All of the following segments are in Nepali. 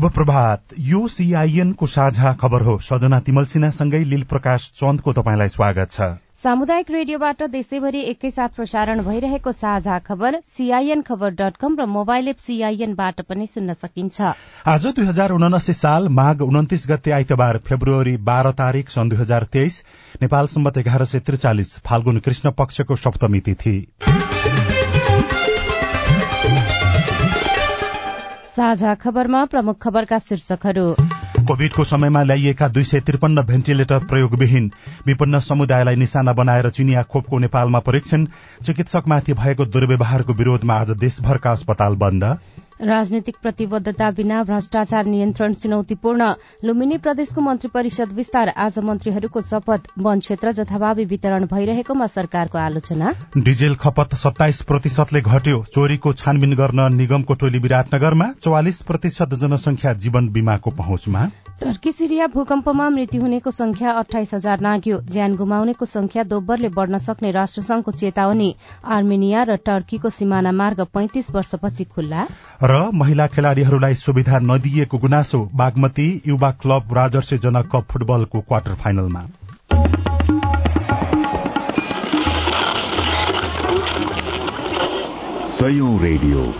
शुभ प्रभात। यो सीआईएन को साझा खबर हो। सजना तिमल सिन्हासँगै लील प्रकाश चन्दको तपाईँलाई स्वागत छ। सामुदायिक रेडियोबाट देशैभरि एकैसाथ प्रसारण भइरहेको साझा खबर सीआईएन खबर डट कम र मोबाइल एप सीआईएनबाट पनि सुन्न सकिन्छ। आज दुई हजार उनासी साल माघ उन्तिस गते आइतबार फेब्रुअरी बाह्र तारीक सन् दुई हजार तेइस नेपाल सम्बत एघार सय त्रिचालिस फाल्गुन कृष्ण पक्षको सप्तमी तिथि। साझा खबरमा प्रमुख खबरका शीर्षकहरू। कोविडको समयमा ल्याइएका दुई सय त्रिपन्न भेन्टिलेटर प्रयोगविहीन। विपन्न समुदायलाई निशाना बनाएर चिनिया खोपको नेपालमा परीक्षण। चिकित्सकमाथि भएको दुर्व्यवहारको विरोधमा आज देशभरका अस्पताल बन्द। राजनीतिक प्रतिबद्धता बिना भ्रष्टाचार नियन्त्रण चुनौतीपूर्ण। लुम्बिनी प्रदेशको मन्त्री परिषद विस्तार। आज मन्त्रीहरूको शपथ। वन क्षेत्र जथाभावी वितरण भइरहेकोमा सरकारको आलोचना। डिजेल खपत सत्ताइस प्रतिशतले घट्यो। चोरीको छानबिन गर्न निगमको टोली विराटनगरमा चौवालिस प्रतिशत जनसंख्या जीवन बीमाको पहुँचमा। टर्की सिरिया भूकम्पमा मृत्यु हुनेको संख्या अठाइस हजार नाग्यो। ज्यान गुमाउनेको संख्या दोब्बरले बढ़न सक्ने राष्ट्रसंघको चेतावनी। आर्मेनिया र टर्कीको सिमाना मार्ग पैंतिस वर्षपछि खुल्ला। र महिला खेलाड़ीहरूलाई सुविधा नदिइएको गुनासो बागमती युवा क्लब राजर्से जन कप फुटबलको क्वार्टर फाइनलमा। सयौं रेडियो।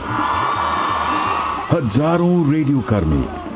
हजारौं रेडियो कर्मी।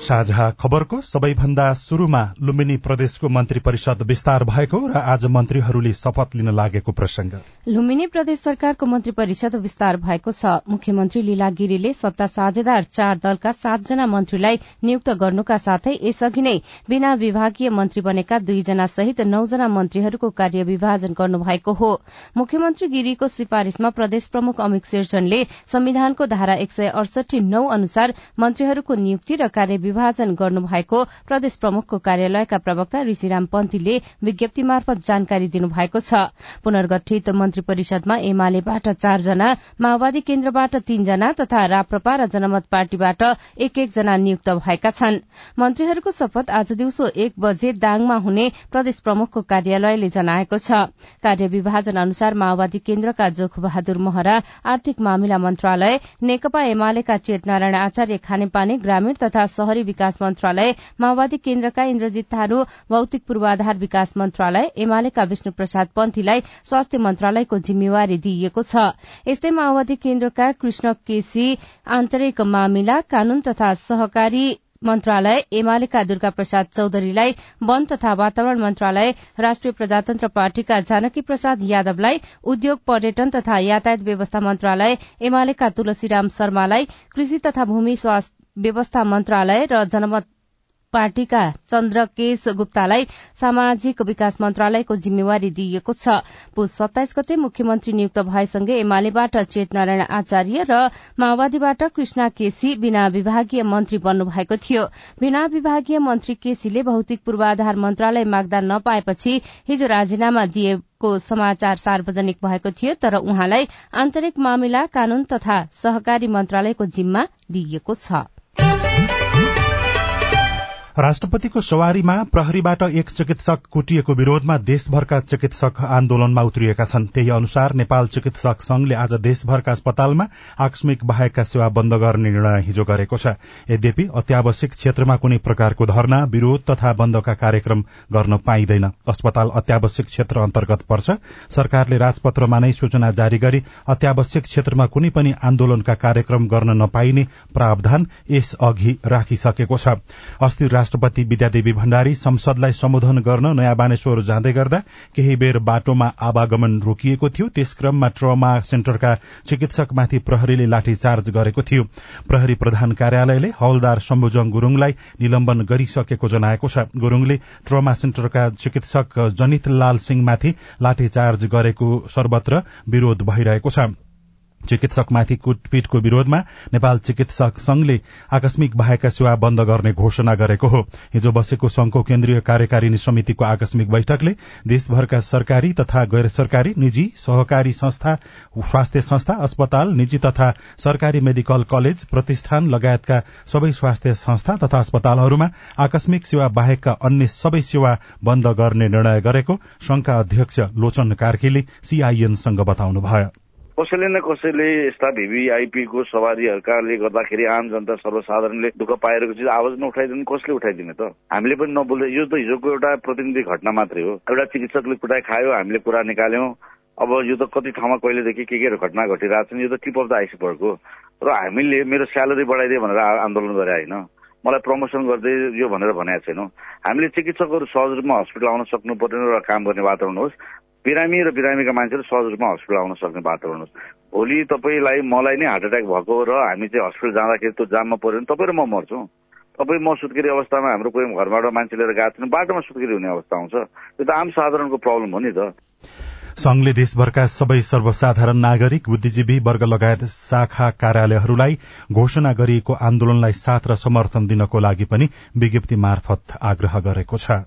साझा खबरको सबैभन्दा शुरूमा लुम्बिनी प्रदेशको मन्त्री परिषद विस्तार भएको र आज मन्त्रीहरूले शपथ लिन लागेको प्रसंग लुम्बिनी प्रदेश सरकारको मन्त्री परिषद विस्तार भएको छ। मुख्यमन्त्री लीला गिरीले सत्ता साझेदार चार दलका सातजना मन्त्रीलाई नियुक्त गर्नुका साथै यसअघि नै बिना विभागीय मन्त्री बनेका दुईजना सहित नौजना मन्त्रीहरूको कार्य विभाजन गर्नुभएको हो। मुख्यमन्त्री गिरीको सिफारिशमा प्रदेश प्रमुख अमित शेरचनले संविधानको धारा एक सय अडसठी नौ अनुसार मन्त्रीहरूको नियुक्ति र कार्य विभाजन गर्नुभएको प्रदेश प्रमुखको कार्यालयका प्रवक्ता ऋषिराम पन्थीले विज्ञप्ति मार्फत जानकारी दिनुभएको छ। पुनर्गठित मन्त्री परिषदमा एमालेबाट चारजना माओवादी केन्द्रबाट तीनजना तथा राप्रपा र जनमत पार्टीबाट एक एकजना नियुक्त भएका छन्। मन्त्रीहरूको शपथ आज दिउँसो एक बजे दाङमा हुने प्रदेश प्रमुखको कार्यालयले जनाएको छ। कार्य विभाजन अनुसार माओवादी केन्द्रका जोख बहादुर महरा आर्थिक मामिला मन्त्रालय नेकपा एमालेका चेतनारायण आचार्य खानेपानी ग्रामीण तथा शहरी शहरी विकास मन्त्रालय माओवादी केन्द्रका इन्द्रजित थारू भौतिक पूर्वाधार विकास मन्त्रालय एमालेका विष्णु प्रसाद पन्थीलाई स्वास्थ्य मन्त्रालयको जिम्मेवारी दिइएको छ। यस्तै माओवादी केन्द्रका कृष्ण केसी आन्तरिक मामिला कानून तथा सहकारी मन्त्रालय एमालेका दुर्गा प्रसाद चौधरीलाई वन तथा वातावरण मन्त्रालय राष्ट्रिय प्रजातन्त्र पार्टीका जानकी प्रसाद यादवलाई उद्योग पर्यटन तथा यातायात व्यवस्था मन्त्रालय एमालेका तुलसीराम शर्मालाई कृषि तथा भूमि स्वास्थ्य व्यवस्था मन्त्रालय र जनमत पार्टीका चन्द्रकेश गुप्तालाई सामाजिक विकास मन्त्रालयको जिम्मेवारी दिइएको छ। पुस सत्ताइस गते मुख्यमन्त्री नियुक्त भएसँगै एमालेबाट चेतनारायण आचार्य र माओवादीबाट कृष्णा केसी बिना विभागीय मन्त्री बन्नुभएको थियो। बिना विभागीय मन्त्री केसीले भौतिक पूर्वाधार मन्त्रालय माग्दा नपाएपछि हिजो राजीनामा दिएको समाचार सार्वजनिक भएको थियो तर उहाँलाई आन्तरिक मामिला कानून तथा सहकारी मन्त्रालयको जिम्मा दिइएको छ। राष्ट्रपतिको सवारीमा प्रहरीबाट एक चिकित्सक कुटिएको विरोधमा देशभरका चिकित्सक आन्दोलनमा उत्रिएका छन्। त्यही अनुसार नेपाल चिकित्सक संघले आज देशभरका अस्पतालमा आकस्मिक बाहेकका सेवा बन्द गर्ने निर्णय हिजो गरेको छ। यद्यपि अत्यावश्यक क्षेत्रमा कुनै प्रकारको धरना विरोध तथा बन्दका कार्यक्रम गर्न पाइँदैन। अस्पताल अत्यावश्यक क्षेत्र अन्तर्गत पर्छ। सरकारले राजपत्रमा नै सूचना जारी गरी अत्यावश्यक क्षेत्रमा कुनै पनि आन्दोलनका कार्यक्रम गर्न नपाइने प्रावधान यस अघि राखिसकेको छ। राष्ट्रपति विद्यादेवी भण्डारी संसदलाई सम्बोधन गर्न नयाँ बानेश्वर जाँदै गर्दा केही बेर बाटोमा आवागमन रोकिएको थियो। त्यस क्रममा ट्रमा सेन्टरका चिकित्सकमाथि प्रहरीले लाठीचार्ज गरेको थियो। प्रहरी प्रधान कार्यालयले हवलदार शम्भुजङ गुरूङलाई निलम्बन गरिसकेको जनाएको छ। गुरूङले ट्रमा सेन्टरका चिकित्सक जनित लाल सिंहमाथि लाठीचार्ज गरेको सर्वत्र विरोध भइरहेको छ। चिकित्सकमाथि कुटपिटको विरोधमा नेपाल चिकित्सक संघले आकस्मिक बाहेकका सेवा बन्द गर्ने घोषणा गरेको हो। हिजो बसेको संघको केन्द्रीय कार्यकारिणी समितिको आकस्मिक बैठकले देशभरका सरकारी तथा गैर सरकारी निजी सहकारी संस्था स्वास्थ्य संस्था अस्पताल निजी तथा सरकारी मेडिकल कलेज प्रतिष्ठान लगायतका सबै स्वास्थ्य संस्था तथा अस्पतालहरूमा आकस्मिक सेवा बाहेकका अन्य सबै सेवा बन्द गर्ने निर्णय गरेको संघका अध्यक्ष लोचन कार्कीले सीआईएनसँग बताउनुभयो। कसैले न कसैले यस्ता भिभीआइपीको सवारीहरूकाले गर्दाखेरि आम जनता सर्वसाधारणले दुःख पाइरहेको चिज आवाज नउठाइदिनु कसले उठाइदिने त? हामीले पनि नबोल्दै यो त हिजोको एउटा प्रतिनिधि घटना मात्रै हो। एउटा चिकित्सकले कुटाइ खायो हामीले कुरा निकाल्यौँ। अब यो त कति ठाउँमा कहिलेदेखि के के घटना घटिरहेको छ यो त टिप अफ द आइसबर्गको र हामीले मेरो स्यालेरी बढाइदिए भनेर आन्दोलन गरे होइन। मलाई प्रमोसन गर्दै यो भनेर भनेको छैनौँ। हामीले चिकित्सकहरू सहज रूपमा हस्पिटल आउन सक्नु पर्ने र काम गर्ने वातावरण होस्। बिरामी र बिरामीका मान्छेहरू सहज रूपमा हस्पिटल आउन सक्ने वातावरण होस् भोलि तपाईँलाई मलाई नै हार्ट एट्याक भएको र हामी चाहिँ हस्पिटल जाँदाखेरि त्यो जाममा पऱ्यो भने तपाईँ र म मर्छौँ। तपाईँ म सुत्केरी अवस्थामा हाम्रो कोही घरबाट मान्छे लिएर गएको छैन बाटोमा सुत्केरी हुने अवस्था आउँछ त्यो त आम साधारणको प्रब्लम हो नि त। संघले देशभरका सबै सर्वसाधारण नागरिक बुद्धिजीवी वर्ग लगायत शाखा कार्यालयहरूलाई घोषणा गरिएको आन्दोलनलाई साथ र समर्थन दिनको लागि पनि विज्ञप्ति मार्फत आग्रह गरेको छ।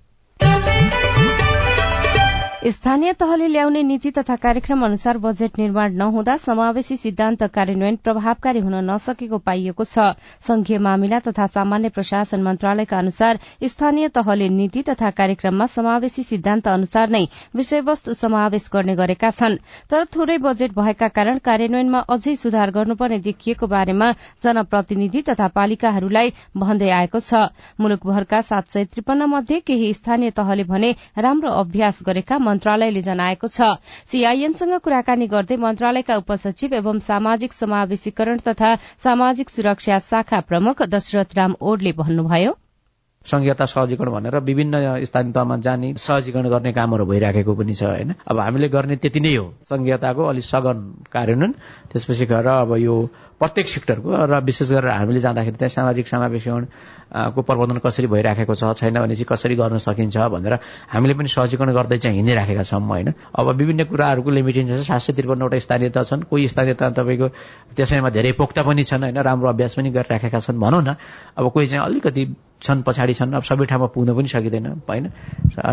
स्थानीय तहले ल्याउने नीति तथा कार्यक्रम अनुसार बजेट निर्माण नहुँदा समावेशी सिद्धान्त कार्यान्वयन प्रभावकारी हुन नसकेको पाइएको छ। संघीय मामिला तथा सामान्य प्रशासन मन्त्रालयका अनुसार स्थानीय तहले नीति तथा कार्यक्रममा समावेशी सिद्धान्त अनुसार नै विषयवस्तु समावेश गर्ने गरेका छन्। तर थोरै बजेट भएका कारण कार्यान्वयनमा अझै सुधार गर्नुपर्ने देखिएको बारेमा जनप्रतिनिधि तथा पालिकाहरूलाई भन्दै आएको छ। मुलुकभरका सात सय त्रिपन्न मध्ये केही स्थानीय तहले भने राम्रो अभ्यास गरेका मन्त्रालयले जनाएको छ। सीआईएनसँग कुराकानी गर्दै मन्त्रालयका उपसचिव एवं सामाजिक समावेशीकरण तथा सामाजिक सुरक्षा शाखा प्रमुख दशरथ राम ओडले भन्नुभयो। संघीयता सहजीकरण भनेर विभिन्न स्थानीय तहमा जाने सहजीकरण गर्ने कामहरू भइराखेको पनि छ होइन? अब हामीले गर्ने त्यति नै हो। संघीयताको अलिक सघन कार्यान्वयन त्यसपछि गएर अब यो प्रत्येक सेक्टरको र विशेष गरेर हामीले जाँदाखेरि त्यहाँ सामाजिक समावेशीकरण को प्रबन्धन कसरी भइराखेको छ छैन भने चाहिँ कसरी गर्न सकिन्छ भनेर हामीले पनि सहजीकरण गर्दै चाहिँ हिँडिराखेका छौँ होइन। अब विभिन्न कुराहरूको लिमिटेसन छ। सात सय त्रिपन्नवटा स्थानीयता छन्। कोही स्थानीयता तपाईँको त्यसैमा धेरै पोख्ता पनि छन् होइन। राम्रो अभ्यास पनि गरिराखेका छन्। भनौँ न अब कोही चाहिँ अलिकति छन् पछाडि छन्। अब सबै ठाउँमा पुग्न पनि सकिँदैन होइन।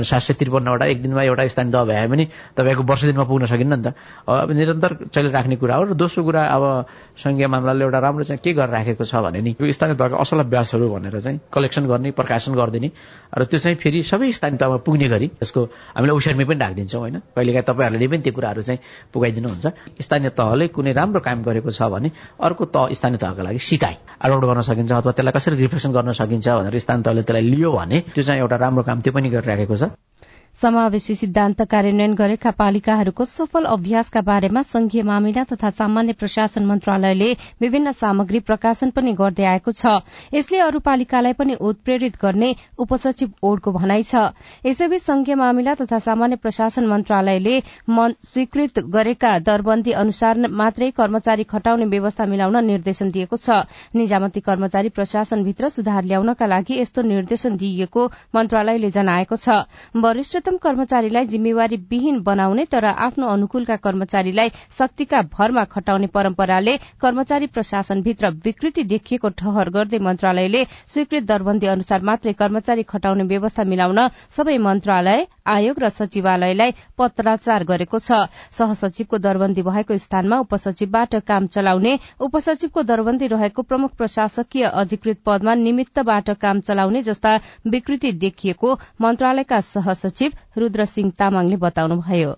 सात सय त्रिपन्नवटा एक दिनमा एउटा स्थानीय दह भए पनि तपाईँको वर्ष दिनमा पुग्न सकिन्न नि त। अब निरन्तर चलिराख्ने कुरा हो र दोस्रो कुरा अब सङ्घीय मामलाले एउटा राम्रो चाहिँ के गरेर राखेको छ भने नि यो स्थानीय तहका असल अभ्यासहरू भनेर चाहिँ कलेक्सन गर्ने प्रकाशन गरिदिने र त्यो चाहिँ फेरि सबै स्थानीय तहमा पुग्ने गरी यसको हामीले वेबसाइटमै पनि राखिदिन्छौँ होइन? कहिलेकाहीँ तपाईँहरूले पनि त्यो कुराहरू चाहिँ पुगाइदिनुहुन्छ। स्थानीय तहले कुनै राम्रो काम गरेको छ भने अर्को तह स्थानीय तहका लागि सिकाइ एडप्ट गर्न सकिन्छ अथवा त्यसलाई कसरी रिफ्लेक्सन गर्न सकिन्छ भनेर स्थानीय तहले त्यसलाई लियो भने त्यो चाहिँ एउटा राम्रो काम त्यो पनि गरिराखेको छ। समावेशी सिद्धान्त कार्यान्वयन गरेका पालिकाहरूको सफल अभ्यासका बारेमा संघीय मामिला तथा सामान्य प्रशासन मन्त्रालयले विभिन्न सामग्री प्रकाशन पनि गर्दै आएको छ। यसले अरू पालिकालाई पनि उत्प्रेरित गर्ने उपसचिव ओडको भनाइ छ। यसैबीच संघीय मामिला तथा सामान्य प्रशासन मन्त्रालयले स्वीकृत गरेका दरबन्दी अनुसार मात्रै कर्मचारी खटाउने व्यवस्था मिलाउन निर्देशन दिएको छ। निजामती कर्मचारी प्रशासनभित्र सुधार ल्याउनका लागि यस्तो निर्देशन दिइएको मन्त्रालयले जनाएको छ। वरिष्ठ उच्चतम कर्मचारीलाई जिम्मेवारी विहीन बनाउने तर आफ्नो अनुकूलका कर्मचारीलाई शक्तिका भरमा खटाउने परम्पराले कर्मचारी प्रशासनभित्र विकृति देखिएको ठहर गर्दै मन्त्रालयले स्वीकृत दरबन्दी अनुसार मात्रै कर्मचारी खटाउने व्यवस्था मिलाउन सबै मन्त्रालय आयोग र सचिवालयलाई पत्राचार गरेको छ। सहसचिवको दरबन्दी भएको स्थानमा उपसचिवबाट काम चलाउने उपसचिवको दरबन्दी रहेको प्रमुख प्रशासकीय अधिकृत पदमा निमित्तबाट काम चलाउने जस्ता विकृति देखिएको मन्त्रालयका सहसचिव रूद्र सिंह तामाङले बताउनुभयो।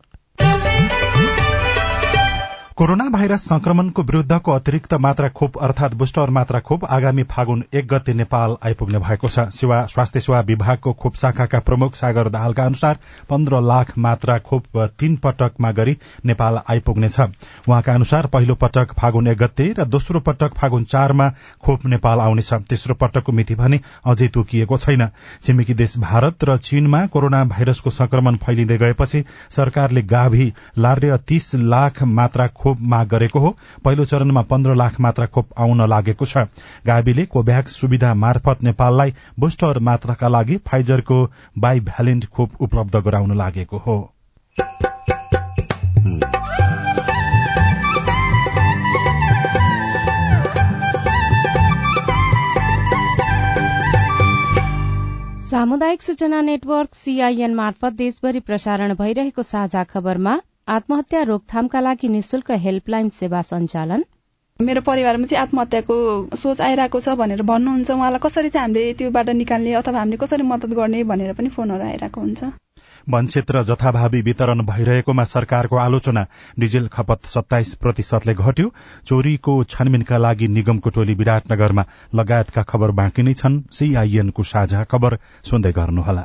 कोरोना भाइरस संक्रमणको विरूद्धको अतिरिक्त मात्रा खोप अर्थात बुस्टर मात्रा खोप आगामी फागुन एक गते नेपाल आइपुग्ने भएको छ। सेवा स्वास्थ्य सेवा विभागको खोप शाखाका प्रमुख सागर दाहालका अनुसार पन्ध्र लाख मात्रा खोप तीन पटकमा गरी नेपाल आइपुग्नेछ। उहाँका अनुसार पहिलो पटक फागुन एक गते र दोस्रो पटक फागुन चारमा खोप नेपाल आउनेछ। तेस्रो पटकको मिति भने अझै तोकिएको छैन। छिमेकी देश भारत र चीनमा कोरोना भाइरसको संक्रमण फैलिँदै गएपछि सरकारले गाभी लार्य तीस लाख मात्रा खोप खोप माग गरेको हो। पहिलो चरणमा पन्ध्र लाख मात्रा खोप आउन लागेको छ। गाविले कोभ्याक्स सुविधा मार्फत नेपाललाई बुस्टर मात्राका लागि फाइजरको बाइभ्यालेन्ट खोप उपलब्ध गराउन लागेको हो। सामुदायिक सूचना नेटवर्क सीआईएन मार्फत देशभरि प्रसारण भइरहेको साझा खबरमा आत्महत्या रोकथामका लागि निशुल्क हेल्पलाइन सेवा सञ्चालन। मेरो परिवारमा चाहिँ आत्महत्याको सोच आइरहेको छ भनेर भन्नुहुन्छ। उहाँलाई कसरी चाहिँ हामीले त्योबाट निकाल्ने अथवा हामीले कसरी मद्दत गर्ने भनेर पनि फोनहरू आइरहेको हुन्छ। वन क्षेत्र जथाभावी वितरण भइरहेकोमा सरकारको आलोचना डिजेल खपत सत्ताइस प्रतिशतले घट्यो। चोरीको छानबिनका लागि निगमको टोली विराटनगरमा लगायतका खबर बाँकी नै छन्। सीआईएनको साझा खबर सुन्दै गर्नुहोला।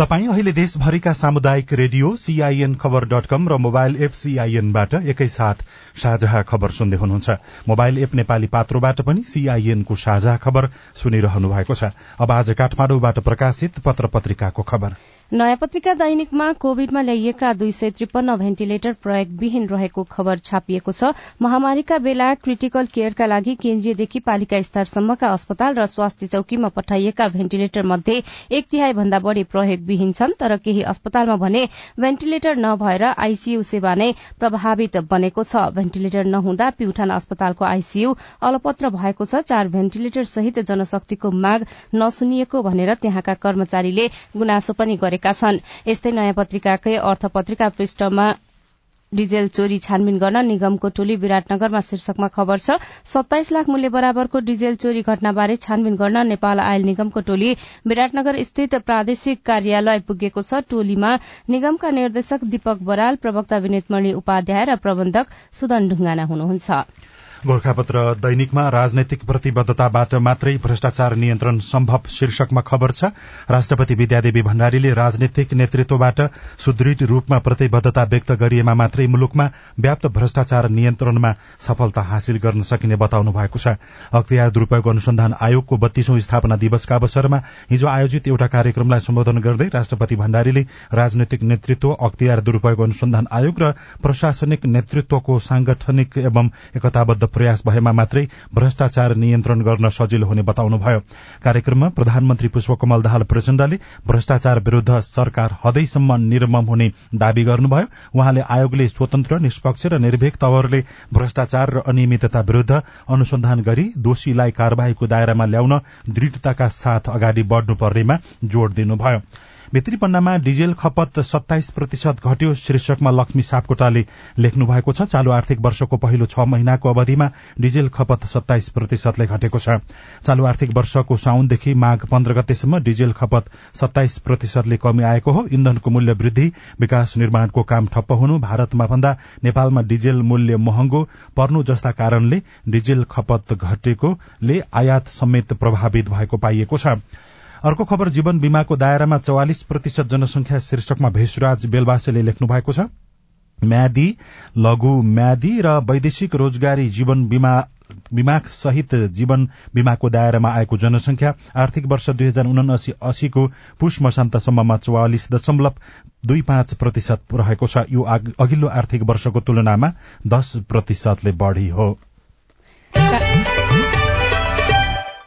तपाई अहिले देशभरिका सामुदायिक रेडियो सीआईएन खबर डट कम र मोबाइल एप सीआईएनबाट एकैसाथ साझा खबर सुन्दै हुनुहुन्छ। मोबाइल एप नेपाली पात्रोबाट पनि सीआईएनको साझा खबर सुनिरहनु भएको छ। अब आज काठमाडौँबाट प्रकाशित पत्र पत्रिकाको खबर। नयाँ पत्रिका दैनिकमा कोविडमा ल्याइएका दुई सय त्रिपन्न भेन्टिलेटर प्रयोगविहीन रहेको खबर छापिएको छ। महामारीका बेला क्रिटिकल केयरका लागि केन्द्रीयदेखि पालिका स्तरसम्मका अस्पताल र स्वास्थ्य चौकीमा पठाइएका भेन्टिलेटर मध्ये एक तिहाई भन्दा बढ़ी प्रयोगविहीन छन् तर केही अस्पतालमा भने भेन्टिलेटर नभएर आईसीयू सेवा नै प्रभावित बनेको छ। भेन्टिलेटर नहुँदा प्युठान अस्पतालको आईसीयू अलपत्र भएको छ। चार भेन्टिलेटर सहित जनशक्तिको माग नसुनिएको भनेर त्यहाँका कर्मचारीले गुनासो पनि गरे गरेका छन्। यस्तै नयाँ पत्रिकाकै अर्थ पत्रिका पृष्ठमा डिजेल चोरी छानबिन गर्न निगमको टोली विराटनगरमा शीर्षकमा खबर छ सत्ताइस लाख मूल्य बराबरको डिजेल चोरी घटनाबारे छानबिन गर्न नेपाल आयल निगमको टोली विराटनगर स्थित प्रादेशिक कार्यालय पुगेको छ। टोलीमा निगमका निर्देशक दीपक बराल प्रवक्ता विनितमणि उपाध्याय र प्रबन्धक सुदन ढुङ्गाना हुनुहुन्छ। गोर्खापत्र दैनिकमा राजनैतिक प्रतिबद्धताबाट मात्रै भ्रष्टाचार नियन्त्रण सम्भव शीर्षकमा खबर छ। राष्ट्रपति विद्यादेवी भण्डारीले राजनैतिक नेतृत्वबाट सुदृढ़ रूपमा प्रतिबद्धता व्यक्त गरिएमा मात्रै मुलुकमा व्याप्त भ्रष्टाचार नियन्त्रणमा सफलता हासिल गर्न सकिने बताउनु भएको छ। अख्तियार दुरूपयोग अनुसन्धान आयोगको बत्तीसौं स्थापना दिवसका अवसरमा हिजो आयोजित एउटा कार्यक्रमलाई सम्बोधन गर्दै राष्ट्रपति भण्डारीले राजनैतिक नेतृत्व अख्तियार दुरूपयोग अनुसन्धान आयोग र प्रशासनिक नेतृत्वको सांगठनिक एवं एकताबद्ध प्रयास भएमा मात्रै भ्रष्टाचार नियन्त्रण गर्न सजिलो हुने बताउनुभयो। कार्यक्रममा प्रधानमन्त्री पुष्पकमल दाहाल प्रचण्डले भ्रष्टाचार विरूद्ध सरकार हदैसम्म निर्मम हुने दावी गर्नुभयो। उहाँले आयोगले स्वतन्त्र निष्पक्ष र निर्भीक तवरले भ्रष्टाचार र अनियमितता विरूद्ध अनुसन्धान गरी दोषीलाई कार्यवाहीको दायरामा ल्याउन दृढ़ताका साथ अगाडि बढ़नुपर्नेमा जोड़ दिनुभयो। भित्री पन्नामा डिजेल खपत सत्ताइस प्रतिशत घट्यो शीर्षकमा लक्ष्मी सापकोटाले लेख्नु भएको छ चालू आर्थिक वर्षको पहिलो छ महिनाको अवधिमा डिजेल खपत सत्ताइस प्रतिशतले घटेको छ। चालू आर्थिक वर्षको साउनदेखि माघ पन्ध्र गतेसम्म डिजेल खपत सत्ताइस प्रतिशतले कमी आएको हो। इन्धनको मूल्य वृद्धि विकास निर्माणको काम ठप्प हुनु भारतमा भन्दा नेपालमा डिजेल मूल्य महँगो पर्नु जस्ता कारणले डिजेल खपत घटेकोले आयात समेत प्रभावित भएको पाइएको छ। अर्को खबर जीवन बीमाको दायरामा चौवालिस प्रतिशत जनसंख्या शीर्षकमा भेषराज बेलवासेले लेख्नु भएको छ। म्यादी लघु म्यादी र वैदेशिक रोजगारी जीवन बीमा बिमा सहित जीवन बिमाको दायरामा आएको जनसंख्या आर्थिक वर्ष दुई हजार उनासी अस्सीको पुष मसान्तसम्ममा चौवालिस दशमलव दुई पाँच प्रतिशत रहेको छ। यो अघिल्लो आर्थिक वर्षको तुलनामा दश प्रतिशतले बढ़ी हो।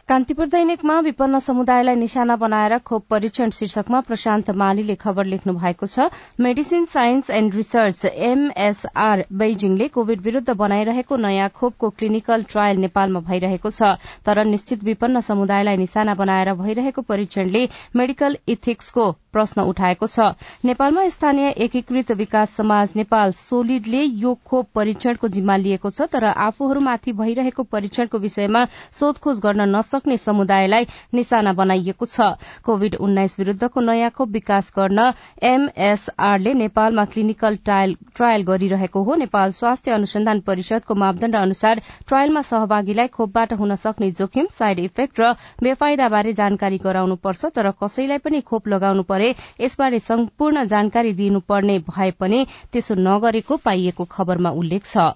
कान्तिपुर दैनिकमा विपन्न समुदायलाई निशाना बनाएर खोप परीक्षण शीर्षकमा प्रशान्त मालीले खबर लेख्नु भएको छ। Medicine science and research MSR बेजिङले Covid विरूद्ध बनाइरहेको नयाँ खोपको क्लिनिकल ट्रायल नेपालमा भइरहेको छ। तर निश्चित विपन्न समुदायलाई निशाना बनाएर भइरहेको परीक्षणले मेडिकल इथिक्सको प्रश्न उठाएको छ। नेपालमा स्थानीय एकीकृत विकास समाज नेपाल सोलिडले यो खोप परीक्षणको जिम्मा लिएको छ तर आफूहरूमाथि भइरहेको परीक्षणको विषयमा सोधखोज गर्न नसक्ने समुदायलाई निशाना बनाइएको छ। कोविड उन्नाइस विरूद्धको नयाँ खोप विकास गर्न एमएसआरले नेपालमा क्लिनिकल ट्रायल गरिरहेको हो। नेपाल स्वास्थ्य अनुसन्धान परिषदको मापदण्ड अनुसार ट्रायलमा सहभागीलाई खोपबाट हुन सक्ने जोखिम साइड इफेक्ट र बेफाइदाबारे जानकारी गराउनुपर्छ तर कसैलाई पनि खोप लगाउनु परे यसबारे सम्पूर्ण जानकारी दिनुपर्ने भए पनि त्यसो नगरेको पाइएको खबरमा उल्लेख छ।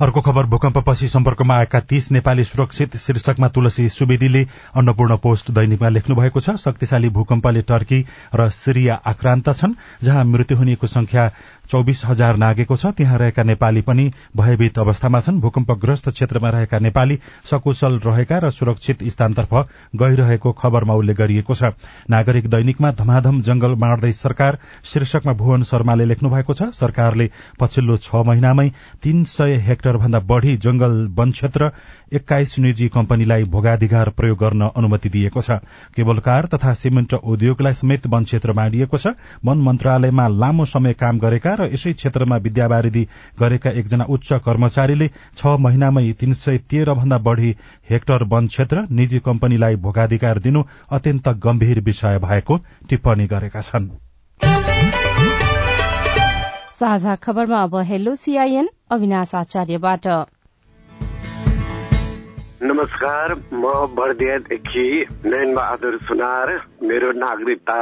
अर्को खबर भूकम्पपछि सम्पर्कमा आएका तीस नेपाली सुरक्षित शीर्षकमा तुलसी सुवेदीले अन्नपूर्ण पोस्ट दैनिकमा लेख्नु भएको छ। शक्तिशाली भूकम्पले टर्की र सिरिया आक्रान्त छन् जहाँ मृत्यु हुनेको संख्या चौबिस हजार नागेको छ। त्यहाँ रहेका नेपाली पनि भयभीत अवस्थामा छन्। भूकम्पग्रस्त क्षेत्रमा रहेका नेपाली सकुशल रहेका र सुरक्षित स्थानतर्फ गइरहेको खबरमा उल्लेख गरिएको छ। नागरिक दैनिकमा धमाधम जंगल बाँड्दै सरकार शीर्षकमा भुवन शर्माले लेख्नु भएको छ। सरकारले पछिल्लो छ महिनामै तीन सय हेक्टर भन्दा बढ़ी जंगल वन क्षेत्र एक्काइस निजी कम्पनीलाई भोगाधिकार प्रयोग गर्न अनुमति दिएको छ। केबलकार तथा सिमेन्ट उद्योगलाई समेत वन क्षेत्र बाँडिएको छ। वन मन्त्रालयमा लामो समय काम गरेका र यसै क्षेत्रमा विद्यावारिधि गरेका एकजना उच्च कर्मचारीले छ महिनामै तीन सय तेह्र भन्दा बढ़ी हेक्टर वन क्षेत्र निजी कम्पनीलाई भोगाधिकार दिनु अत्यन्त गम्भीर विषय भएको टिप्पणी गरेका छन्। साझा खबरमा अब हेलो सीआईएन अविनाश आचार्यबाट। नमस्कार म बर्दियादेखि नयन बहादुर सुनार मेरो नागरिकता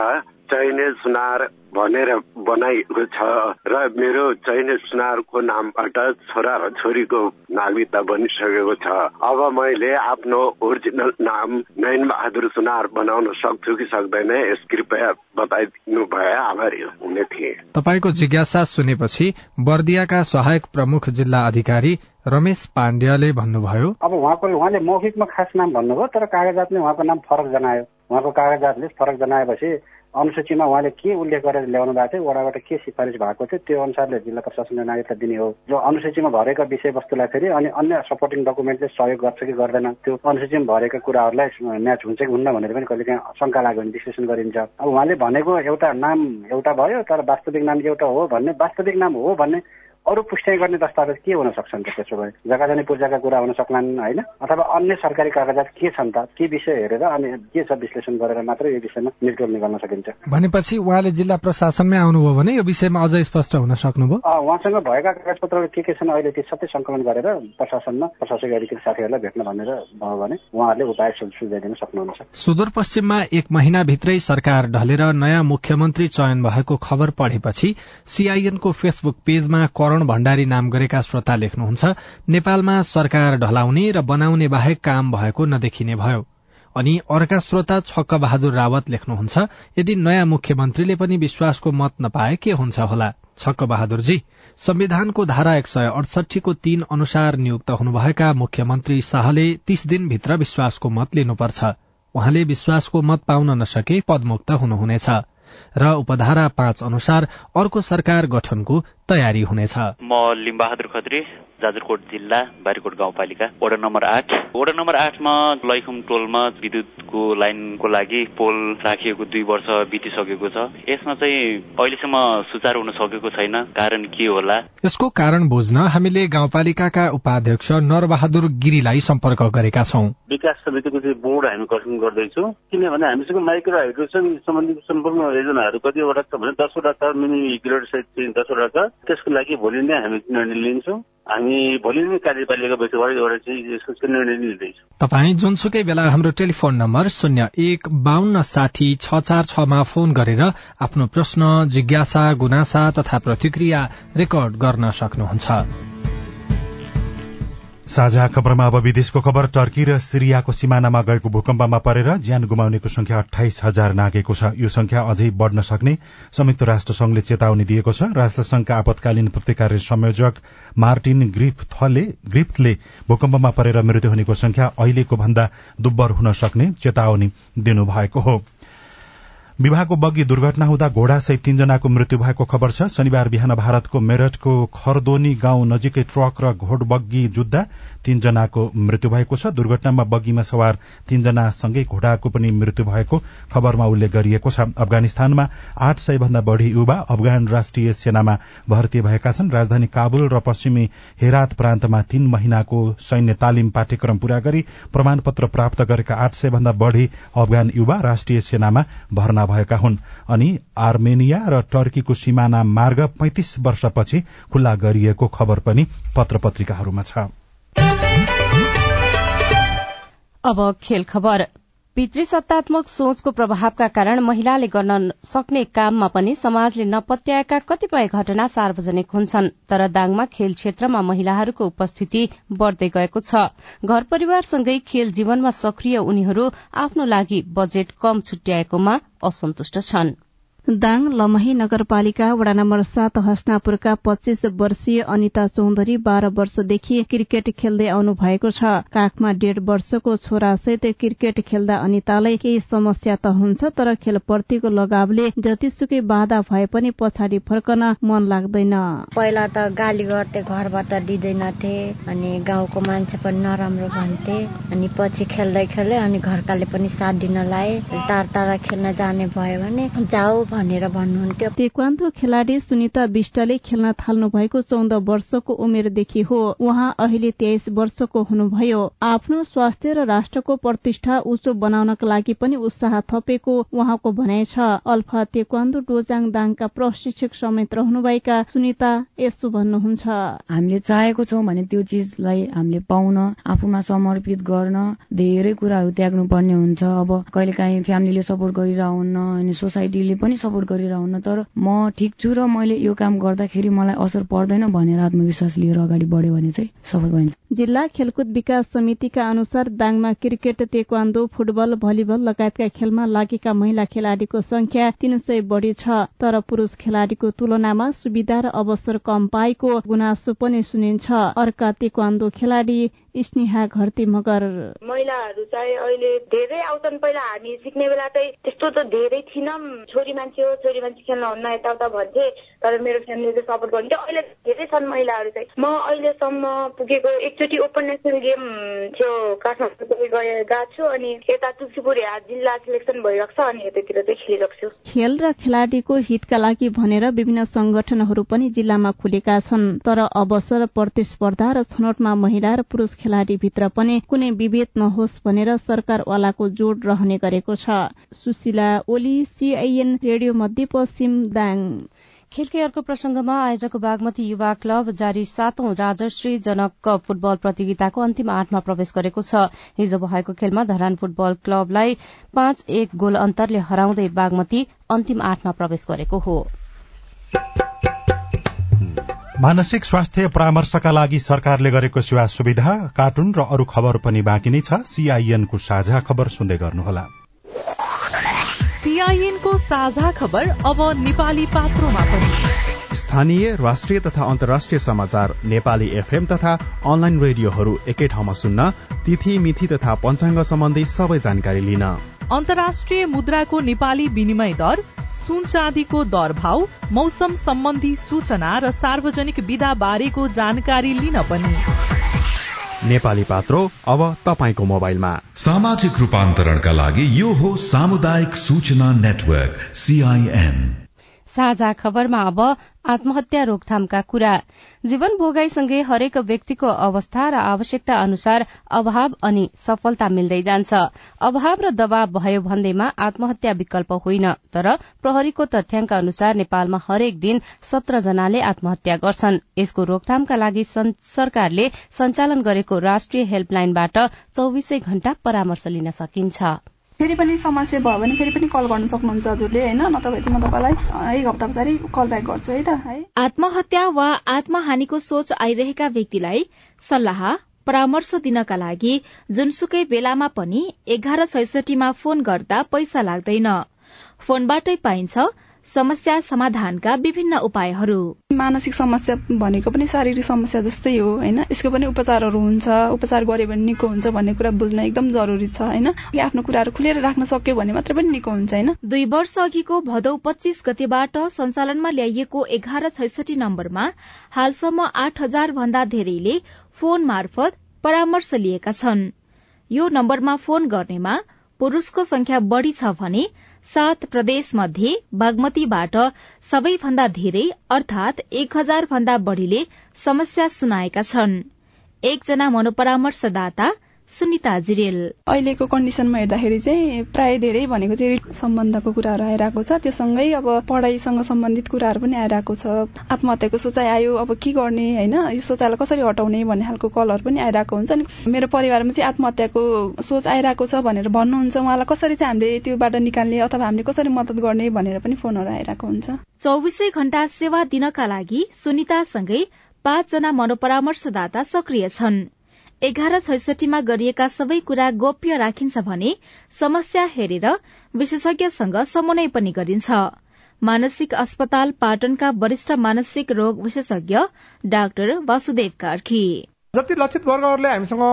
चाहिने सुनार भनेर बनाइएको छ र मेरो चाहिने सुनारको नामबाट छोरा र छोरीको नागरिकता बनिसकेको छ। अब मैले आफ्नो ओरिजिनल नाम नयन बहादुर सुनार बनाउन सक्छु कि सक्दैन यस कृपया बताइदिनु भए आभारी हुने थिए। तपाईँको जिज्ञासा सुनेपछि बर्दियाका सहायक प्रमुख जिल्ला अधिकारी रमेश पाण्ड्याले भन्नुभयो अब उहाँको उहाँले मौखिकमा खास नाम भन्नुभयो तर कागजातले उहाँको नाम फरक जनायो। उहाँको कागजातले फरक जनाएपछि अनुसूचीमा उहाँले के उल्लेख गरेर ल्याउनु भएको थियो वडाबाट के सिफारिस भएको थियो त्यो अनुसारले जिल्ला प्रशासनले नागरिकता दिने हो। जो अनुसूचीमा भरेका विषयवस्तुलाई फेरि अनि अन्य सपोर्टिङ डकुमेन्टले सहयोग गर्छ कि गर्दैन त्यो अनुसूचीमा भरेका कुराहरूलाई म्याच हुन्छ कि हुन्न भनेर पनि कहिले काहीँ शङ्का लाग्यो भने विश्लेषण गरिन्छ। अब उहाँले भनेको एउटा नाम एउटा भयो तर वास्तविक नाम एउटा हो भन्ने वास्तविक नाम हो भन्ने अरू पुष्टि गर्ने दस्तावेज के हुन सक्छन् त त्यसो भए जग्गा जाने पूर्जाका कुरा हुन सक्लान् होइन? अथवा अन्य सरकारी कागजात के छन् त? के विषय हेरेर अनि के छ विश्लेषण गरेर मात्रै यो विषयमा निर्णय निकाल्न सकिन्छ? भनेपछि उहाँले जिल्ला प्रशासनमै आउनुभयो भने यो विषयमा अझै स्पष्ट हुन सक्नुभयो। उहाँसँग भएका कागजपत्रहरू के के छन् अहिले ती सबै संकलन गरेर प्रशासनमा प्रशासकीय अधिकारी साथीहरूलाई भेट्न भनेर भयो भने उहाँहरूले उपाय सुझाइदिन सक्नुहुनेछ। सुदूरपश्चिममा एक महिनाभित्रै सरकार ढलेर नयाँ मुख्यमन्त्री चयन भएको खबर पढेपछि सीआईएनको फेसबुक पेजमा भण्डारी नाम गरेका श्रोता लेख्नुहुन्छ नेपालमा सरकार ढलाउने र बनाउने बाहेक काम भएको नदेखिने भयो। अनि अर्का श्रोता छक्क बहादुर रावत लेख्नुहुन्छ यदि नयाँ मुख्यमन्त्रीले पनि विश्वासको मत नपाए के हुन्छ होला? छक्क बहादुरजी संविधानको धारा एक सय अडसठीको तीन अनुसार नियुक्त हुनुभएका मुख्यमन्त्री शाहले तीस दिनभित्र विश्वासको मत लिनुपर्छ। उहाँले विश्वासको मत पाउन नसके पदमुक्त हुनुहुनेछ। र उपधारा पाँच अनुसार अर्को सरकार गठनको तयारी हुनेछ। म लिम्बहादुर खत्री जाजरकोट जिल्ला बारीकोट गाउँपालिका। वडा नम्बर आठ। वडा नम्बर आठमा लैखुम टोलमा विद्युतको लाइनको लागि पोल राखिएको दुई वर्ष बितिसकेको छ। यसमा चाहिँ अहिलेसम्म सुचारू हुन सकेको छैन। कारण के होला? यसको कारण बुझ्न हामीले गाउँपालिकाका उपाध्यक्ष नरबहादुर गिरीलाई सम्पर्क गरेका छौँ। विकास समितिको चाहिँ बोर्ड हामी गठन गर्दैछौँ। किनभने हामीसँग माइक्रो हाइड्रोसन सम्बन्धी सम्पूर्ण योजनाहरू कतिवटा छ भने दसवटा छ मिनी ग्रेड सहित दसवटा छ। त्यसको लागि भोलि नै हामी निर्णय लिन्छौँ। हामी भोलि नै कार्यपालिका बैठकबाट एउटा चाहिँ यसको निर्णय लिँदैछौँ। तपाईँ जुनसुकै बेला हाम्रो टेलिफोन नम्बर शून्य एक बान्न साठी छ चार छमा फोन गरेर आफ्नो प्रश्न जिज्ञासा गुनासा तथा प्रतिक्रिया रेकर्ड गर्न सक्नुहुन्छ। साझा खबरमा अब विदेशको खबर टर्की र सिरियाको सिमानामा गएको भूकम्पमा परेर ज्यान गुमाउनेको संख्या अठाइस हजार नागेको छ। यो संख्या अझै बढ़न सक्ने संयुक्त राष्ट्र संघले चेतावनी दिएको छ। राष्ट्रसंघका आपतकालीन प्रतिकार्य संयोजक मार्टिन ग्रिफ्थले भूकम्पमा परेर मृत्यु हुनेको संख्या अहिलेको भन्दा दुब्बर हुन सक्ने चेतावनी दिनुभएको हो। विवाहको बग्गी दुर्घटना हुँदा घोड़ासहित तीनजनाको मृत्यु भएको खबर छ। शनिबार बिहान भारतको मेरठको खरदोनी गाउँ नजिकै ट्रक र घोडबग्गी जुत्दा तीनजनाको मृत्यु भएको छ। दुर्घटनामा बग्गीमा सवार तीनजनासँगै घोडाको पनि मृत्यु भएको खबरमा उल्लेख गरिएको छ। अफगानिस्तानमा आठ सय भन्दा बढ़ी युवा अफगान राष्ट्रिय सेनामा भर्ती भएका छन्। राजधानी काबुल र पश्चिमी हेरात प्रान्तमा तीन महिनाको सैन्य तालिम पाठ्यक्रम पूरा गरी प्रमाणपत्र प्राप्त गरेका आठ सय भन्दा बढ़ी अफगान युवा राष्ट्रिय सेनामा भर्ना भएका हुन् अनि आर्मेनिया र टर्कीको सिमाना मार्ग पैंतिस वर्षपछि खुल्ला गरिएको खबर पनि पत्र पत्रिकाहरूमा छ। अब खेल खबर। पितृसत्तात्मक सोचको प्रभावका कारण महिलाले गर्न सक्ने काममा पनि समाजले नपत्याएका कतिपय घटना सार्वजनिक हुन्छन् तर दाङमा खेल क्षेत्रमा महिलाहरूको उपस्थिति बढ़दै गएको छ। घर परिवारसँगै खेल जीवनमा सक्रिय उनीहरू आफ्नो लागि बजेट कम छुट्याएकोमा असन्तुष्ट छनृ। दाङ लमही नगरपालिका वडा नम्बर सात हस्नापुरका पच्चीस वर्षीय अनिता चौधरी बाह्र वर्षदेखि क्रिकेट खेल्दै आउनु भएको छ। काखमा डेढ वर्षको छोरासहित क्रिकेट खेल्दा अनितालाई केही समस्या त हुन्छ तर खेलप्रतिको लगावले जतिसुकै बाधा भए पनि पछाडि फर्कन मन लाग्दैन। पहिला त गाली गर्थे घरबाट दिँदैनथे अनि गाउँको मान्छे पनि नराम्रो भन्थे अनि पछि खेल्दै खेल्दै अनि घरकाले पनि साथ दिन लाए टाढा टाढा खेल्न जाने भयो भने जाऊ भनेर भन्नुहुन्थ्यो। तेक्वान्दो खेलाडी सुनिता विष्टले खेल्न थाल्नु भएको चौध वर्षको उमेरदेखि हो। उहाँ अहिले तेइस वर्षको हुनुभयो। आफ्नो स्वास्थ्य र राष्ट्रको प्रतिष्ठा उच्च बनाउनका लागि पनि उत्साह थपेको उहाँको भनाइ छ। अल्फा तेक्वान्दो डोजाङ दाङका प्रशिक्षक समेत रहनुभएका सुनिता यसो भन्नुहुन्छ। हामीले चाहेको छौँ भने त्यो चिजलाई हामीले पाउन आफूमा समर्पित गर्न धेरै कुराहरू त्याग्नु पर्ने हुन्छ। अब कहिलेकाहीँ फ्यामिलीले सपोर्ट गरिरहन्न अनि सोसाइटीले पनि सपोर्ट गरिरहन्न तर म ठिक छु र मैले यो काम गर्दाखेरि मलाई असर पर्दैन भनेर आत्मविश्वास लिएर अगाडि बढ्यो भने चाहिँ सफल भइन्छ। जिल्ला खेलकुद विकास समितिका अनुसार दाङमा क्रिकेट तेक्वान्दो फुटबल भलिबल लगायतका खेलमा लागेका महिला खेलाड़ीको संख्या तीन सय बढ़ी छ तर पुरूष खेलाड़ीको तुलनामा सुविधा र अवसर कम पाएको गुनासो पनि सुनिन्छ। अर्का तेक्वान्दो खेलाड़ी स्नेहा घरती मगर महिलाहरू चाहिँ अहिले धेरै आउँछन्। पहिला हामी सिक्ने बेला चाहिँ त्यस्तो त धेरै थिएनौँ। छोरी मान्छे हो छोरी मान्छे खेल्न हुन्न यताउता भन्थे तर मेरो फ्यामिलीले सपोर्ट गर्नुहुन्थ्यो अहिले धेरै छन् महिलाहरू चाहिँ। म अहिलेसम्म पुगेको एकचोटि ओपन नेसनल गेम थियो काठमाडौँ गएको छु अनि यता तुलसीपुर जिल्ला सिलेक्सन भइरहेको छ अनि यतातिर चाहिँ खेलिरहेको छु। खेल र खेलाडीको हितका लागि भनेर विभिन्न संगठनहरू पनि जिल्लामा खुलेका छन्। तर अवसर प्रतिस्पर्धा र छनौटमा महिला र पुरूष खेलाडी भित्र पनि कुनै विभेद नहोस् भनेर सरकारवालाको जोड रहने गरेको छ। Sushila Oli CIN radio Madhyapaschim Dang. खेलकै अर्को प्रसंगमा आयोजकको बागमती युवा क्लब जारी सातौं राजश्री जनक कप फुटबल प्रतियोगिताको अन्तिम आठमा प्रवेश गरेको छ। हिजो भएको खेलमा धरान फुटबल क्लबलाई पाँच एक गोल अन्तरले हराउँदै बागमती अन्तिम आठमा प्रवेश गरेको हो। मानसिक स्वास्थ्य परामर्शका लागि सरकारले गरेको सेवा सुविधा कार्टुन र अरू खबर पनि बाँकी नै छ। सीआईएनको साझा खबर सुन्दै गर्नुहोला। सीआईएनको साझा खबर अब नेपाली पात्रोमा पनि। स्थानीय राष्ट्रिय तथा अन्तर्राष्ट्रिय समाचार नेपाली एफएम तथा अनलाइन रेडियोहरू एकै ठाउँमा सुन्न तिथि मिथि तथा पञ्चाङ्ग सम्बन्धी सबै जानकारी लिन। अन्तर्राष्ट्रिय मुद्राको नेपाली विनिमय दर सुन चाँदीको दर भाव मौसम सम्बन्धी सूचना र सार्वजनिक विधा बारेको जानकारी लिन पनि। नेपाली पात्रो अब तपाईँको मोबाइलमा। सामाजिक रूपान्तरणका लागि यो हो सामुदायिक सूचना नेटवर्क सीआईएन साझा खबरमा अब आत्महत्या रोकथामका कुरा। जीवन भोगाईसँगै हरेक व्यक्तिको अवस्था र आवश्यकता अनुसार अभाव अनि सफलता मिल्दै जान्छ। अभाव र दबाव भयो भन्दैमा आत्महत्या विकल्प होइन तर प्रहरीको तथ्याङ्क अनुसार नेपालमा हरेक दिन सत्र जनाले आत्महत्या गर्छन्। यसको रोकथामका लागि सरकारले सञ्चालन गरेको राष्ट्रिय हेल्पलाइनबाट चौविसै घण्टा परामर्श लिन सकिन्छ। फेरि पनि समस्या भयो भने फेरि पनि कल गर्न सक्नुहुन्छ हजुरले होइन? नत्र चाहिँ म तपाईँलाई एक हप्ता पछाडि कल ब्याक गर्छु है त है? आत्महत्या वा आत्महानिको सोच आइरहेका व्यक्तिलाई सल्लाह परामर्श दिनका लागि जुनसुकै बेलामा पनि एघार छैसठीमा फोन गर्दा पैसा लाग्दैन। फोनबाटै पाइन्छ समस्या समाधानका विभिन्न उपायहरू। मानसिक समस्या भनेको पनि शारीरिक समस्या जस्तै हो होइन? यसको पनि उपचारहरू हुन्छ। उपचार गर्यो भने निको हुन्छ भन्ने कुरा बुझ्न एकदम जरुरी छ होइन? आफ्नो कुराहरू खुलेर राख्न सक्यो भने मात्र पनि निको हुन्छ होइन? दुई वर्ष अघिको भदौ पच्चीस गतेबाट सञ्चालनमा ल्याइएको एघार छैसठी नम्बरमा हालसम्म आठ हजार भन्दा धेरैले फोन मार्फत परामर्श लिएका छन्। यो नम्बरमा फोन गर्नेमा पुरूषको संख्या बढ़ी छ भने सात प्रदेश मध्ये बागमतीबाट सबैभन्दा धेरै अर्थात एक हजार भन्दा बढ़ीले समस्या सुनाएका छन्। एकजना मनोपरामर्शदाता सुनिता जिरेल। अहिलेको कन्डिसनमा हेर्दाखेरि चाहिँ प्राय धेरै भनेको चाहिँ सम्बन्धको कुराहरू आइरहेको छ। त्यो सँगै अब पढाइसँग सम्बन्धित कुराहरू पनि आइरहेको छ। आत्महत्याको सोचाइ आयो अब के गर्ने होइन? यो सोचाइलाई कसरी हटाउने भन्ने खालको कलहरू पनि आइरहेको हुन्छ। अनि मेरो परिवारमा चाहिँ आत्महत्याको सोच आइरहेको छ भनेर भन्नुहुन्छ। उहाँलाई कसरी चाहिँ हामीले त्योबाट निकाल्ने अथवा हामीले कसरी मद्दत गर्ने भनेर पनि फोनहरू आइरहेको हुन्छ। चौबिसै घण्टा सेवा दिनका लागि सुनितासँगै पाँचजना मनोपरामर्शदाता सक्रिय छन्। एघार छैसठीमा गरिएका सबै कुरा गोप्य राखिन्छ भने समस्या हेरेर विशेषज्ञसँग समन्वय पनि गरिन्छ। मानसिक अस्पताल पाटनका वरिष्ठ मानसिक रोग विशेषज्ञ डाक्टर वासुदेव कार्की। जति लक्षित वर्गहरूले हामीसँग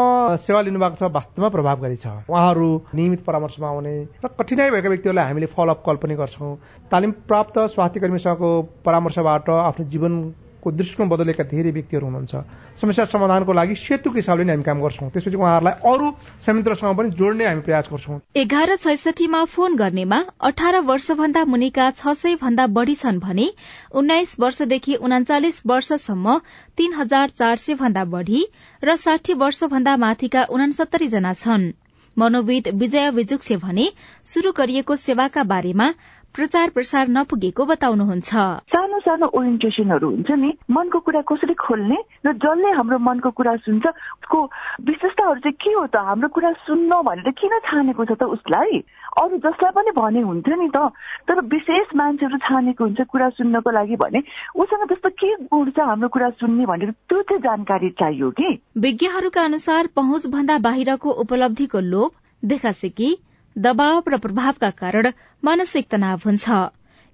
सेवा लिनुभएको छ वास्तवमा प्रभावकारी छ उहाँहरू नियमित परामर्शमा आउने र कठिनाई भएका व्यक्तिहरूलाई हामीले फलोअप कल पनि गर्छौँ। तालिम प्राप्त स्वास्थ्य कर्मीसँगको परामर्शबाट आफ्नो जीवन को दृष्टिकोण बदलेका धेरै व्यक्तिहरू हुनुहुन्छ। समस्या समाधानको लागि सेतुको हिसाबले नै हामी काम गर्छौँ। त्यसपछि उहाँहरूलाई अरू संयन्त्रसँग पनि जोड्ने हामी प्रयास गर्छौँ। एघार छैसठीमा फोन गर्नेमा अठार वर्षभन्दा मुनिका छ सय भन्दा बढ़ी छन् भने उन्नाइस वर्षदेखि उनाचालिस वर्षसम्म तीन हजार चार सय भन्दा बढ़ी र साठी वर्षभन्दा माथिका उनासत्तरी जना छन्। मनोविद विजय विजुक्से भने शुरू गरिएको सेवाका बारेमा प्रचार प्रसार नपुगेको बताउनुहुन्छ। सानो सानो ओरिएन्टेसनहरू हुन्छ नि मनको कुरा कसरी खोल्ने र जसले हाम्रो मनको कुरा सुन्छ उसको विशेषताहरू चाहिँ के हो त? हाम्रो कुरा सुन्न भनेर किन छानेको छ त उसलाई? अरू जसलाई पनि भने हुन्थ्यो नि त। तर विशेष मान्छेहरू छानेको हुन्छ कुरा सुन्नको लागि भने उसँग त्यस्तो के गुण छ हाम्रो कुरा सुन्ने भनेर त्यो चाहिँ जानकारी चाहियो कि? विज्ञहरूका अनुसार पहुँच भन्दा बाहिरको उपलब्धिको लोभ देखासेकी दबाव र प्रभावका कारण मानसिक तनाव हुन्छ।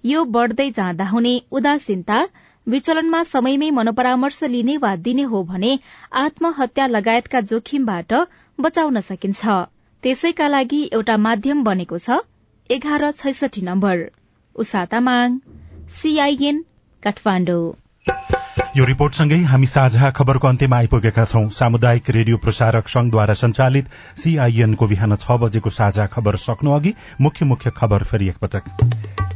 यो बढ़दै जाँदा हुने उदासीनता विचलनमा समयमै मनोपरामर्श लिने वा दिने हो भने आत्महत्या लगायतका जोखिमबाट बचाउन सकिन्छ। त्यसैका लागि एउटा माध्यम बनेको छ एघार छैसठी नम्बर। उषा तामाङ सीआईएन काठमाडौँ। यो रिपोर्टसँगै हामी साझा खबरको अन्त्यमा आइपुगेका छौं। सामुदायिक रेडियो प्रसारक संघद्वारा संचालित सीआईएनको बिहान छ बजेको साझा खबर सक्नु अघि मुख्य मुख्य खबर फेरि एकपटक।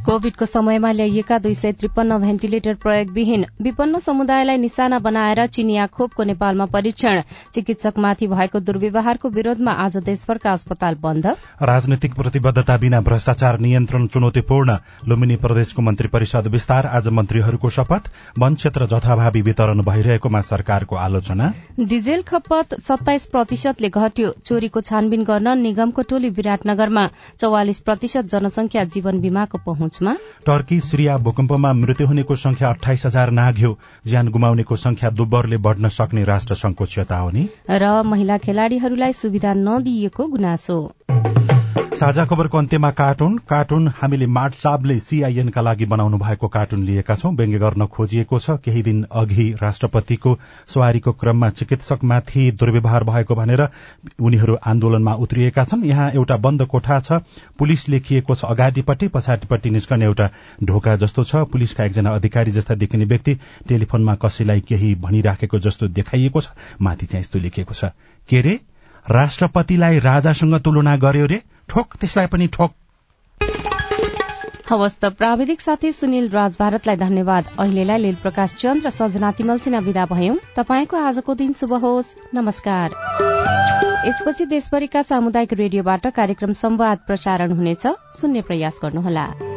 कोविडको समयमा ल्याइएका दुई सय त्रिपन्न भेन्टिलेटर प्रयोगविहीन विपन्न समुदायलाई निशाना बनाएर चिनिया खोपको नेपालमा परीक्षण। चिकित्सकमाथि भएको दुर्व्यवहारको विरोधमा आज देशभरका अस्पताल बन्द। राजनैतिक प्रतिबद्धता बिना भ्रष्टाचार नियन्त्रण चुनौतीपूर्ण। लुम्बिनी प्रदेशको मन्त्री परिषद विस्तार आज मन्त्रीहरूको शपथ। वन क्षेत्र जथाभावी वितरण भइरहेकोमा सरकारको आलोचना। डिजेल खपत सत्ताइस प्रतिशतले घट्यो। चोरीको छानबिन गर्न निगमको टोली विराटनगरमा चौवालिस प्रतिशत जनसंख्या जीवन बीमाको पहुँच टर्की सिरिया भूकम्पमा मृत्यु हुनेको संख्या अठाइस हजार नाग्यो। ज्यान गुमाउनेको संख्या दुब्बरले बढ़न सक्ने राष्ट्र संघको चेतावनी र महिला खेलाड़ीहरूलाई सुविधा नदिइएको गुनासो। साझा खबरको अन्त्यमा कार्टुन। कार्टुन हामीले मार्ट साबले सीआईएनका लागि बनाउनु भएको कार्टुन लिएका छौं। व्यङ्ग्य गर्न खोजिएको छ। केही दिन अघि राष्ट्रपतिको सवारीको क्रममा चिकित्सकमाथि दुर्व्यवहार भएको भनेर उनीहरू आन्दोलनमा उत्रिएका छन्। यहाँ एउटा बन्द कोठा छ। पुलिस लेखिएको छ अगाडिपट्टि पछाडिपट्टि निस्कने एउटा ढोका जस्तो छ। पुलिसका एकजना अधिकारी जस्ता देखिने व्यक्ति टेलिफोनमा कसैलाई केही भनिराखेको जस्तो देखाइएको छ। माथि चाहिँ यस्तो लेखिएको छ। के रे? राष्ट्रपतिलाई राजासँग तुलना गर्यो रे? ठोक त्यसलाई पनि ठोक। हवस् त प्राविधिक साथी सुनिल राज भारतलाई धन्यवाद। अहिलेलाई लील प्रकाश चन्द र सजना तिमल सिन्हा विदा भयौं। तपाईँको आजको दिन शुभ होस्। नमस्कार। यसपछि देशभरिका सामुदायिक रेडियोबाट कार्यक्रम संवाद प्रसारण हुनेछ। सुन्ने प्रयास गर्नुहोला।